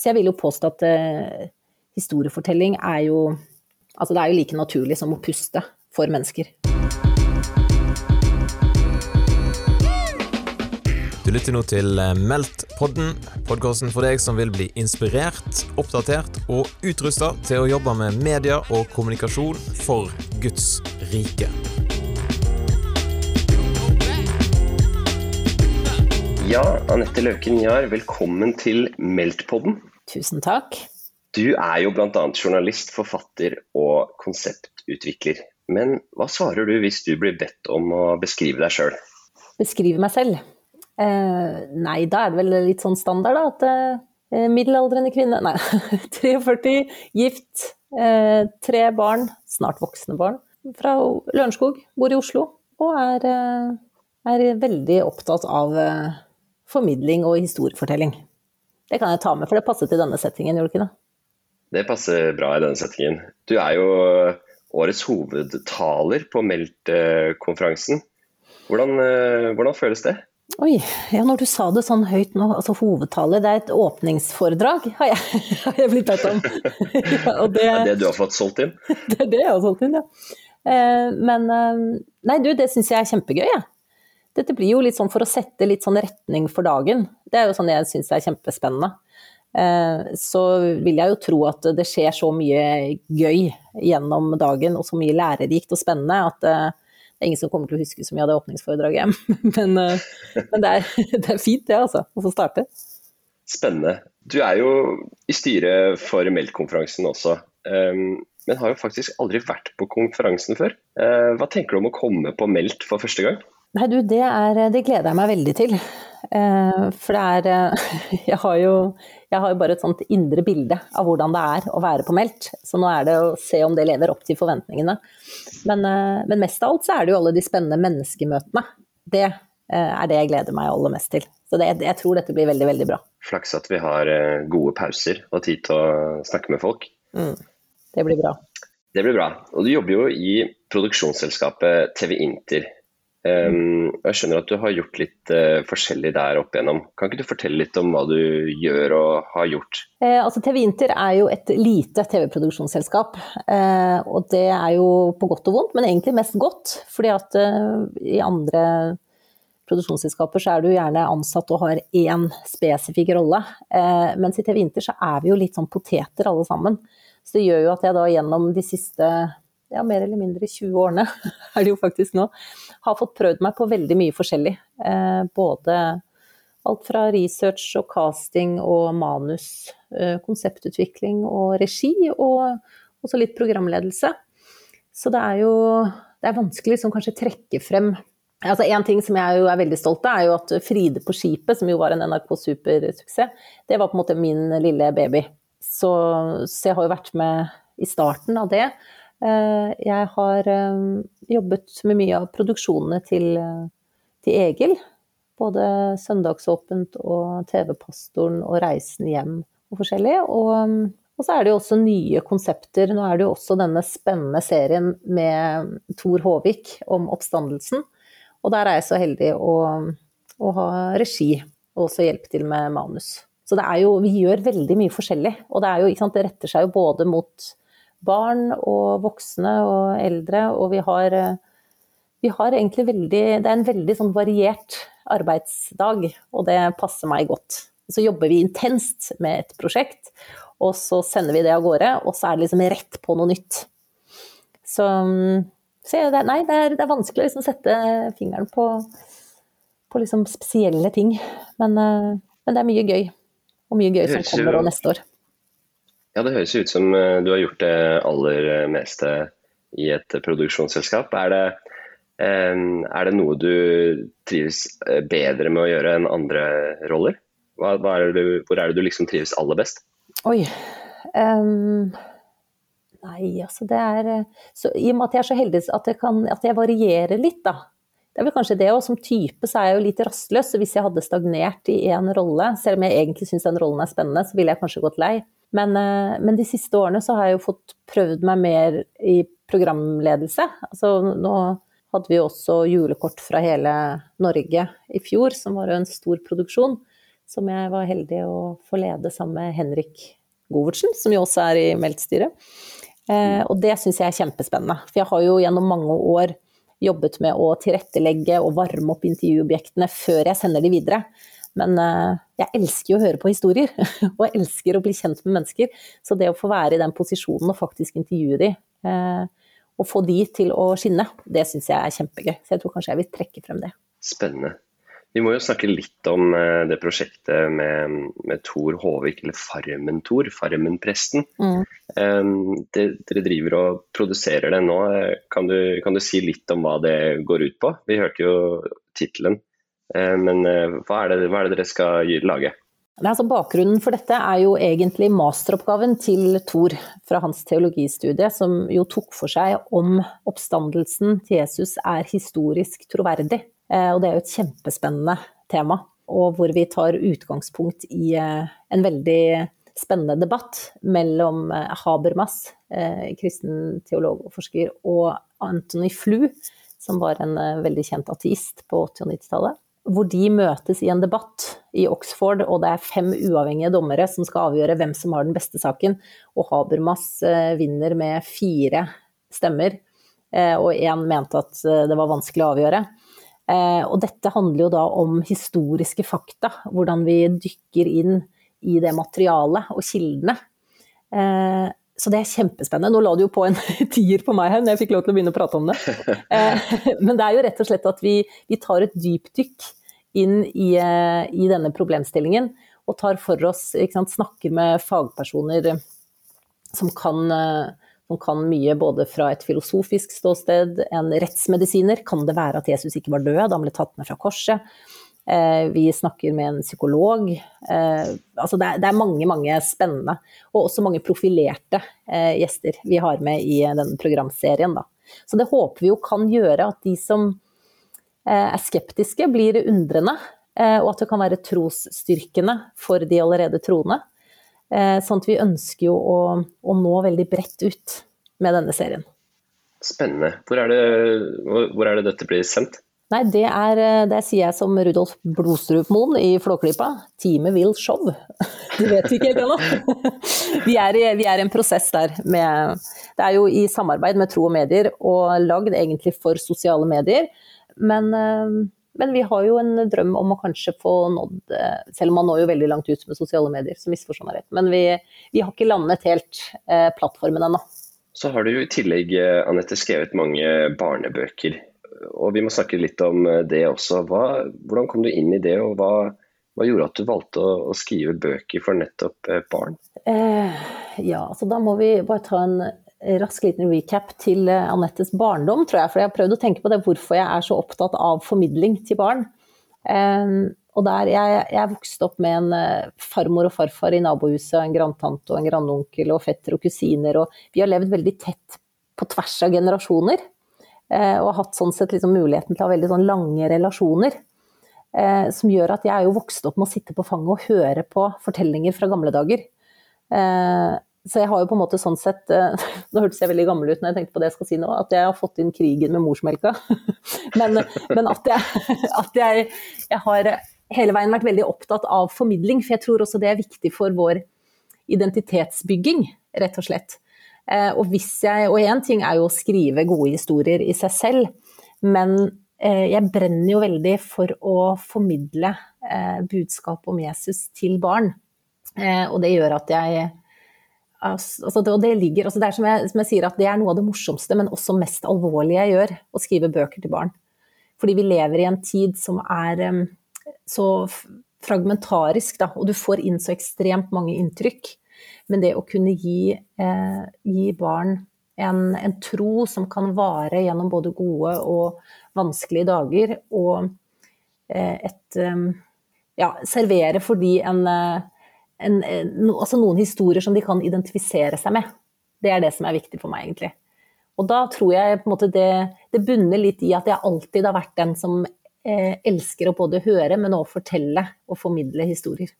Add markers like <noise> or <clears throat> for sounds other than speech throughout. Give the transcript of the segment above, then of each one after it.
Så jeg vil jo påstå at eh, historiefortelling er jo Altså det er jo like naturlig som å puste for mennesker. Du lytter nå til eh, Meldt-podden, podkasten for deg som vil bli inspirert, oppdatert og utrusta til å jobbe med media og kommunikasjon for Guds rike. Ja, Anette Løken Jahr, velkommen til Meldt-podden. Tusen takk. Du er jo bl.a. journalist, forfatter og konseptutvikler. Men hva svarer du hvis du blir bedt om å beskrive deg sjøl? Beskrive meg selv? Eh, nei, da er det vel litt sånn standard, da. At eh, middelaldrende kvinne Nei, <laughs> 43, gift, eh, tre barn, snart voksne barn, fra Lørenskog, bor i Oslo. Og er, eh, er veldig opptatt av eh, formidling og historiefortelling. Det kan jeg ta med, for det passer til denne settingen, gjorde det ikke det? Det passer bra i denne settingen. Du er jo årets hovedtaler på Meldt-konferansen. Hvordan, eh, hvordan føles det? Oi, ja når du sa det sånn høyt nå, altså hovedtale, det er et åpningsforedrag, har jeg, <laughs> har jeg blitt bedt om. <laughs> ja, det, det er det du har fått solgt inn? <laughs> det er det jeg har solgt inn, ja. Eh, men eh, nei du, det syns jeg er kjempegøy, jeg. Ja. Dette blir jo litt sånn for å sette litt sånn retning for dagen. Det er jo sånn jeg syns er kjempespennende. Eh, så vil jeg jo tro at det skjer så mye gøy gjennom dagen, og så mye lærerikt og spennende, at det er ingen som kommer til å huske så mye av det åpningsforedraget, <laughs> men, eh, men det, er, <laughs> det, er, fint det, altså. Å få starte. Spennende. Du er jo i styret for Meldt-konferansen også, men har jo faktisk aldri vært på konferansen før. Eh, hva tenker du om å komme på Meldt for første gang? Nei, du, det, er, det gleder jeg meg veldig til. Eh, for det er <laughs> Jeg har jo jeg har bare et sånt indre bilde av hvordan det er å være på meldt. Så nå er det å se om det lever opp til forventningene. Men, eh, men mest av alt så er det jo alle de spennende menneskemøtene. Det eh, er det jeg gleder meg aller mest til. Så det, jeg tror dette blir veldig, veldig bra. Flaks at vi har eh, gode pauser og tid til å snakke med folk. Mm, det blir bra. Det blir bra. Og du jobber jo i produksjonsselskapet TV Inter. Um, jeg skjønner at du har gjort litt uh, forskjellig der opp igjennom. Kan ikke du fortelle litt om hva du gjør og har gjort? Eh, altså TV Inter er jo et lite TV-produksjonsselskap. Eh, og det er jo på godt og vondt, men egentlig mest godt. fordi at uh, i andre produksjonsselskaper så er du gjerne ansatt og har én spesifikk rolle. Eh, mens i TV Inter så er vi jo litt sånn poteter alle sammen. Så det gjør jo at jeg da gjennom de siste ja, mer eller mindre 20 årene, <laughs> er det jo faktisk nå, har fått prøvd meg på veldig mye forskjellig. Eh, både alt fra research og casting og manus, eh, konseptutvikling og regi, og også litt programledelse. Så det er jo det er vanskelig liksom kanskje trekke frem Altså En ting som jeg er veldig stolt av, er jo at Fride på skipet, som jo var en NRK supersuksess, det var på en måte min lille baby. Så, så jeg har jo vært med i starten av det. Eh, jeg har eh, jobbet med mye av produksjonene til, eh, til Egil. Både Søndagsåpent og TV-pastoren og Reisen hjem og forskjellig. Og, og, så er det jo også nye konsepter. Nå er det jo også denne spennende serien med Thor Håvik om oppstandelsen. Og der er jeg så heldig å, å ha regi og også hjelpe til med manus. Så det er jo, vi gjør veldig mye forskjellig. Og det, jo, sant, det retter seg jo både mot barn og voksne og eldre, og vi har, vi har egentlig veldig Det er en veldig sånn variert arbeidsdag, og det passer meg godt. Så jobber vi intenst med et prosjekt, og så sender vi det av gårde, og så er det liksom rett på noe nytt. Så, så det, nei, det er, det er vanskelig å liksom sette fingeren på, på liksom spesielle ting. Men, men, det er mye gøy. Og mye gøy som kommer neste år. Ja, Det høres ut som eh, du har gjort det aller eh, meste i et produksjonsselskap. Er det, eh, er det noe du trives bedre med å gjøre enn andre roller? Hva, hva er du, hvor er det du liksom trives aller best? Oi. Um, nei, altså det er så, I og med at jeg er så heldig at jeg, kan, at jeg varierer litt, da. Det er vel kanskje det, og som type så er jeg jo litt rastløs. Så hvis jeg hadde stagnert i én rolle, selv om jeg egentlig syns den rollen er spennende, så ville jeg kanskje gått lei. Men, eh, men, de siste årene så har jeg jo fått prøvd meg mer i programledelse. Altså nå hadde vi også julekort fra hele Norge i fjor, som var en stor produksjon. som jeg var heldig å få lede sammen med Henrik Govertsen, som jo også er i Meldt-styret. Eh, og det syns jeg er kjempespennende. For jeg har jo gjennom mange år jobbet med å tilrettelegge og varme opp intervjuobjektene før jeg sender de videre. Men eh, jeg elsker jo å høre på historier, <laughs> og jeg elsker å bli kjent med mennesker. Så det å få være i den posisjonen og faktisk intervjue de, eh, og få de til å skinne, det syns jeg er kjempegøy. Så jeg tror kanskje jeg vil trekke frem det. Spennende. Vi må jo snakke litt om eh, det prosjektet med, med Tor Håvik, eller Farmen-Tor, Farmen-presten. Mm. Det, dere driver og produserer det nå. Kan du, kan du, si litt om hva det går ut på? Vi hørte jo tittelen. Eh, men eh, hva er, det, hva er det dere skal lage? Altså, bakgrunnen for dette er jo egentlig masteroppgaven til Thor fra hans teologistudie, som jo tok for seg om oppstandelsen til Jesus er historisk troverdig. Eh, og det er jo et kjempespennende tema, og hvor vi tar utgangspunkt i en veldig spennende debatt mellom Habermas, kristen teolog og forsker, og Anthony Flu, som var en veldig kjent ateist på 80- og 90-tallet hvor de møtes i en debatt i Oxford, og det er fem uavhengige dommere som skal avgjøre hvem som har den beste saken. Og Habermas eh, vinner med fire stemmer, eh, og én mente at eh, det var vanskelig å avgjøre. Og dette handler jo da om historiske fakta, hvordan vi dykker inn i det materialet og kildene. Så det er kjempespennende. Nå la du jo på en <laughs> tier på meg her når jeg fikk lov til å begynne å prate om det. <laughs> <laughs> Men det er jo rett og slett at vi, vi tar et dypdykk inn i, eh, i, denne problemstillingen og tar for oss, sant, snakker med fagpersoner som kan, eh, som kan, mye både fra et filosofisk ståsted, en rettsmedisiner, kan det være at Jesus ikke var død, han ble tatt med fra korset? Eh, vi snakker med en psykolog. Altså det, er, mange, mange spennende, og også mange profilerte gjester vi har med i denne programserien. Så det håper vi jo kan gjøre at de som er skeptiske, blir undrende, eh, og at det kan være trosstyrkende for de allerede troende. Eh, sånn at vi ønsker jo å, å nå veldig bredt ut med denne serien. Spennende. Hvor er det, hvor er det dette blir sendt? Nei, det, er, det sier jeg som Rudolf Blodstrupmoen i Flåklypa. Teamet vil show. <laughs> Det vet <laughs> vi ikke helt ennå. Vi, vi er i en prosess der med Det er jo i samarbeid med Tro og Medier og lagd egentlig for sosiale medier. Men, eh, men, vi har jo en drøm om å kanskje få nådd eh, Selv om man når jo veldig langt ut med sosiale medier, så misforstå meg rett. Men vi, vi, har ikke landet helt eh, plattformen ennå. Så har du jo i tillegg, Anette, skrevet mange barnebøker. Og vi må snakke litt om det også. Hva, hvordan kom du inn i det, og hva, hva gjorde at du valgte å, skrive bøker for nettopp barn? Eh, ja, så da må vi bare ta en rask liten recap til eh, Anettes barndom, tror jeg. For jeg har prøvd å tenke på det, hvorfor jeg er så opptatt av formidling til barn. Um, og der, jeg, jeg vokste opp med en uh, farmor og farfar i nabohuset, en grandtante og en grandonkel og fetter og kusiner. Og vi har levd veldig tett på tvers av generasjoner. Og har hatt sånn sett liksom muligheten til å ha veldig sånn lange relasjoner. Som gjør at jeg er jo vokst opp med å sitte på fanget og høre på fortellinger fra gamle dager. Så jeg har jo på en måte sånn sett eh, <laughs> Nå hørtes jeg veldig gammel ut når jeg tenkte på det jeg skal si nå, at jeg har fått inn krigen med morsmelka. <laughs> Men, men at, jeg, at jeg, jeg, har hele veien vært veldig opptatt av formidling, for jeg tror også det er viktig for vår identitetsbygging, rett og slett. Eh, og hvis jeg Og én ting er jo å skrive gode historier i seg selv, men eh, jeg brenner jo veldig for å formidle budskap om Jesus til barn. Og det gjør at jeg Altså, det, det, ligger, altså det er som jeg, som jeg, sier, at det er noe av det morsomste, men også mest alvorlige jeg gjør, å skrive bøker til barn. Fordi vi lever i en tid som er um, så fragmentarisk, da, og du får inn så ekstremt mange inntrykk. Men det å kunne gi, eh, gi barn en, en, tro som kan vare gjennom både gode og vanskelige dager, og eh, et um, Ja, servere for de en eh, en, no, altså noen historier som de kan identifisere seg med. Det er det som er viktig for meg, egentlig. Og da tror jeg på en måte det, det bunner litt i at jeg alltid har vært den som eh, elsker å både høre, men også fortelle og formidle historier.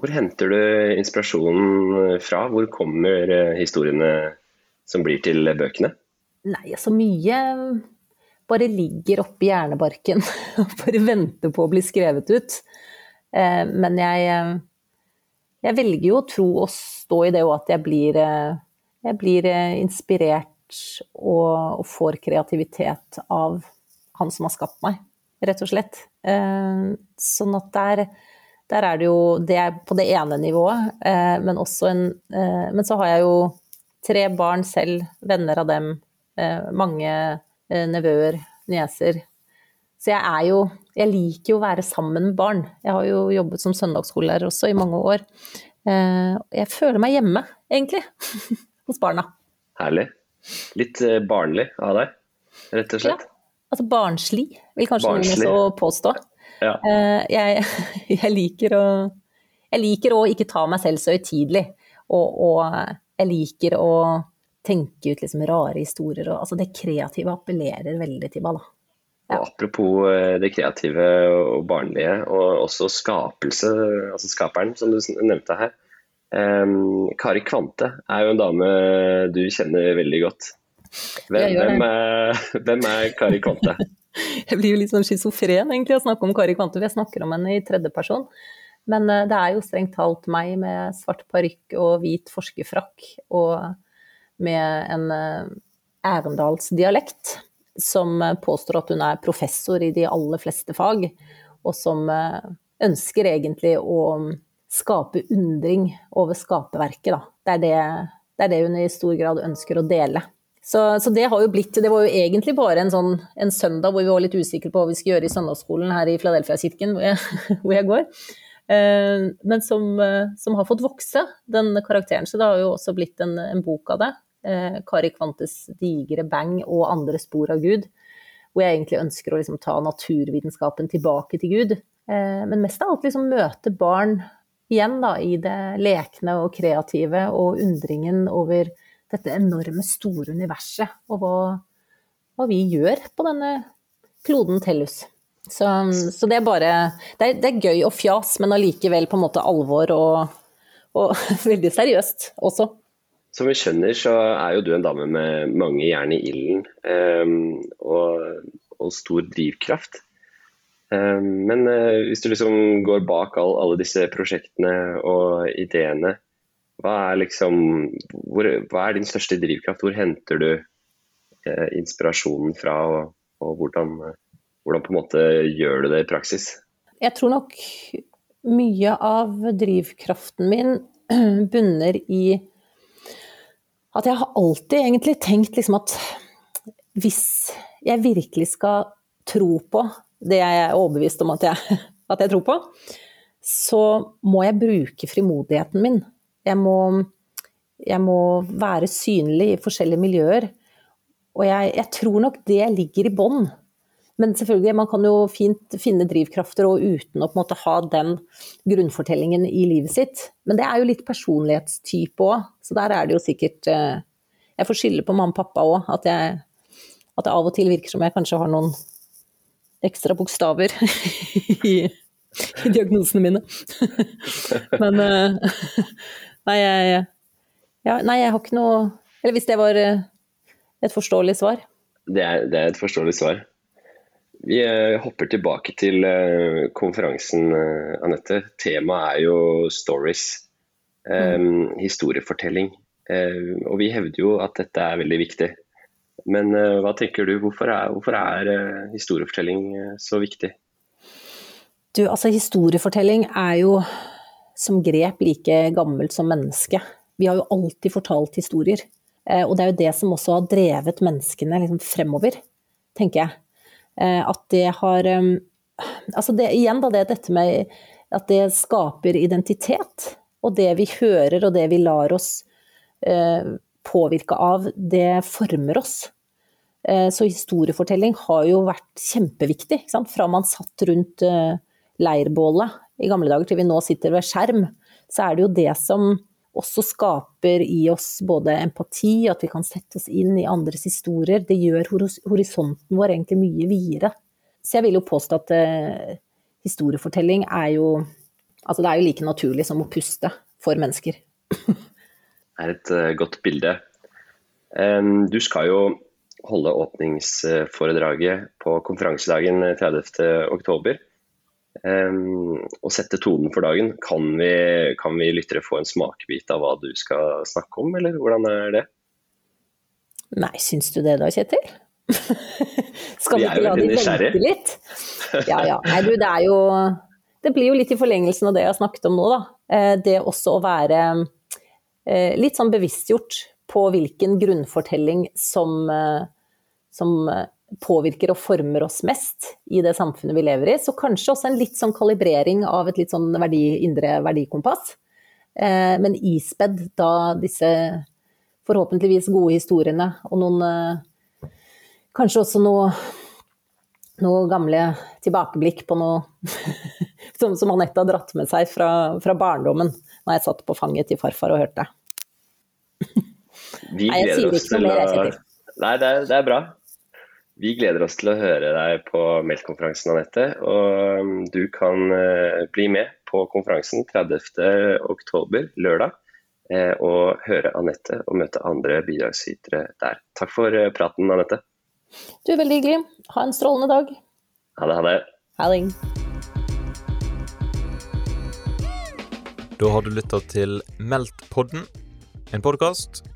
Hvor henter du inspirasjonen fra? Hvor kommer eh, historiene som blir til bøkene? Nei, så mye bare ligger oppi hjernebarken <laughs> og bare venter på å bli skrevet ut. Eh, men jeg, eh, jeg velger jo å tro og stå i det og at jeg blir, eh, jeg blir eh, inspirert og, og, får kreativitet av han som har skapt meg, rett og slett. Eh, sånn at der, der er det jo Det er på det ene nivået, men også en Men så har jeg jo tre barn selv, venner av dem, mange nevøer, nieser. Så jeg er jo Jeg liker jo å være sammen med barn. Jeg har jo jobbet som søndagsskolelærer også i mange år. Jeg føler meg hjemme, egentlig, <laughs> hos barna. Herlig. Litt eh, barnlig av deg, rett og slett. Ja, altså barnslig, vil kanskje barnslig. noen også påstå. Ja. Eh, jeg, <laughs> jeg, liker å, jeg liker å ikke ta meg selv så høytidelig. Og, og, jeg liker å tenke ut liksom rare historier. Og, altså det kreative appellerer veldig til meg, da. Ja. apropos eh, det kreative og barnlige, og også skapelse, altså skaperen, som du nevnte her. Um, Kari Kvante er jo en dame du kjenner veldig godt. Hvem, hvem, er, hvem er, Kari Kvante? <laughs> jeg blir jo litt sånn schizofren egentlig å snakke om Kari Kvante, for jeg snakker om henne i tredjeperson. Men uh, det er jo strengt talt meg med svart parykk og hvit forskerfrakk og med en ærendalsdialekt som uh, påstår at hun er professor i de aller fleste fag, og som ønsker egentlig å skape undring over skaperverket. Det er det, det er det, hun i stor grad ønsker å dele. Så, så, det har jo blitt Det var jo egentlig bare en sånn en søndag hvor vi var litt usikre på hva vi skulle gjøre i søndagsskolen her i Fladelfia-kirken, hvor, <laughs> hvor, jeg går. Eh, men som, eh, som, har fått vokse, den karakteren. Så det har jo også blitt en, en bok av det. Eh, Kari Kvantes digre bang og andre spor av Gud. Hvor jeg egentlig ønsker å liksom ta naturvitenskapen tilbake til Gud. Men mest av alt liksom møte barn igjen da, i det lekne og kreative og undringen over dette enorme, store universet, og hva, hva vi gjør på denne kloden Tellus. Så, så, det er bare det er, det er, gøy og fjas, men allikevel på en måte alvor og, og <laughs> veldig seriøst også. Som vi skjønner, så er jo du en dame med mange jern i ilden um, og, og, stor drivkraft. Um, men uh, hvis du liksom går bak alle disse prosjektene og ideene, hva er, liksom, hvor, hva er din største drivkraft? Hvor henter du uh, inspirasjonen fra, og, og hvordan, hvordan, på en måte gjør du det i praksis? Jeg tror nok mye av drivkraften min <clears throat> bunner i at jeg har alltid egentlig tenkt liksom at hvis jeg virkelig skal tro på det jeg er overbevist om at jeg, <laughs> at jeg tror på, så må jeg bruke frimodigheten min. Jeg må, jeg må være synlig i forskjellige miljøer. Og jeg, jeg tror nok det ligger i bånn. Men selvfølgelig, man kan jo fint finne drivkrafter og uten å på en måte ha den grunnfortellingen i livet sitt. Men det er jo litt personlighetstype òg, så der er det jo sikkert eh, Jeg får skylde på mamma og pappa òg, at, at det av og til virker som jeg kanskje har noen ekstra bokstaver <laughs> i, i, diagnosene mine. <laughs> Men uh, nei, jeg, ja, nei, jeg har ikke noe Eller hvis det var uh, et forståelig svar? Det er, det er et forståelig svar. Vi uh, hopper tilbake til konferansen, Anette. Temaet er jo stories. Um, historiefortelling. og vi hevder jo at dette er veldig viktig. Men hva tenker du, hvorfor er, hvorfor er historiefortelling så viktig? Du, altså historiefortelling er jo som grep like gammelt som menneske. Vi har jo alltid fortalt historier. og det er jo det som også har drevet menneskene liksom fremover, tenker jeg. At det har Altså det, igjen da, det dette med at det skaper identitet. Og det vi hører og det vi lar oss påvirke av, det former oss. Eh, så historiefortelling har jo vært kjempeviktig. Fra man satt rundt eh, leirbålet i gamle dager til vi nå sitter ved skjerm, så er det jo det som også skaper i oss både empati, at vi kan sette oss inn i andres historier. Det gjør horisonten vår egentlig mye videre. Så jeg vil jo påstå at eh, historiefortelling er jo Altså det er jo like naturlig som å puste for mennesker. <laughs> det er et uh, godt bilde. Um, du skal jo holde åpningsforedraget på konferansedagen 30.10. og sette tonen for dagen. Kan vi, kan vi lyttere få en smakebit av hva du skal snakke om, eller hvordan er det? Nei, syns du det da, Kjetil? <laughs> skal vi, vi ikke la de vente litt? Ja ja. Nei, du, det er jo Det blir jo litt i forlengelsen av det jeg har snakket om nå, da. Eh, det også å være eh, litt sånn bevisstgjort på hvilken grunnfortelling som, eh, som påvirker og former oss mest i det samfunnet vi lever i. Så kanskje også en litt sånn kalibrering av et litt sånn verdi, indre verdikompass. Eh, men ispedd da disse forhåpentligvis gode historiene og noen eh, Kanskje også noe, noe gamle tilbakeblikk på noe <laughs> som, som Anette har dratt med seg fra, fra barndommen, når jeg satt på fanget til farfar og hørte. Vi Nei, oss til Kjetil. Nei, det er, det er bra. Vi gleder oss til å høre deg på Meldt-konferansen, Anette. Og um, du kan uh, bli med på konferansen 30.10, lørdag. Uh, og høre Anette og møte andre bidragsytere der. Takk for uh, praten, Anette. Du, Veldig hyggelig. Ha en strålende dag. Ha det. Ha det. Ha det. Da har du lytta til Meldt-podden, en podkast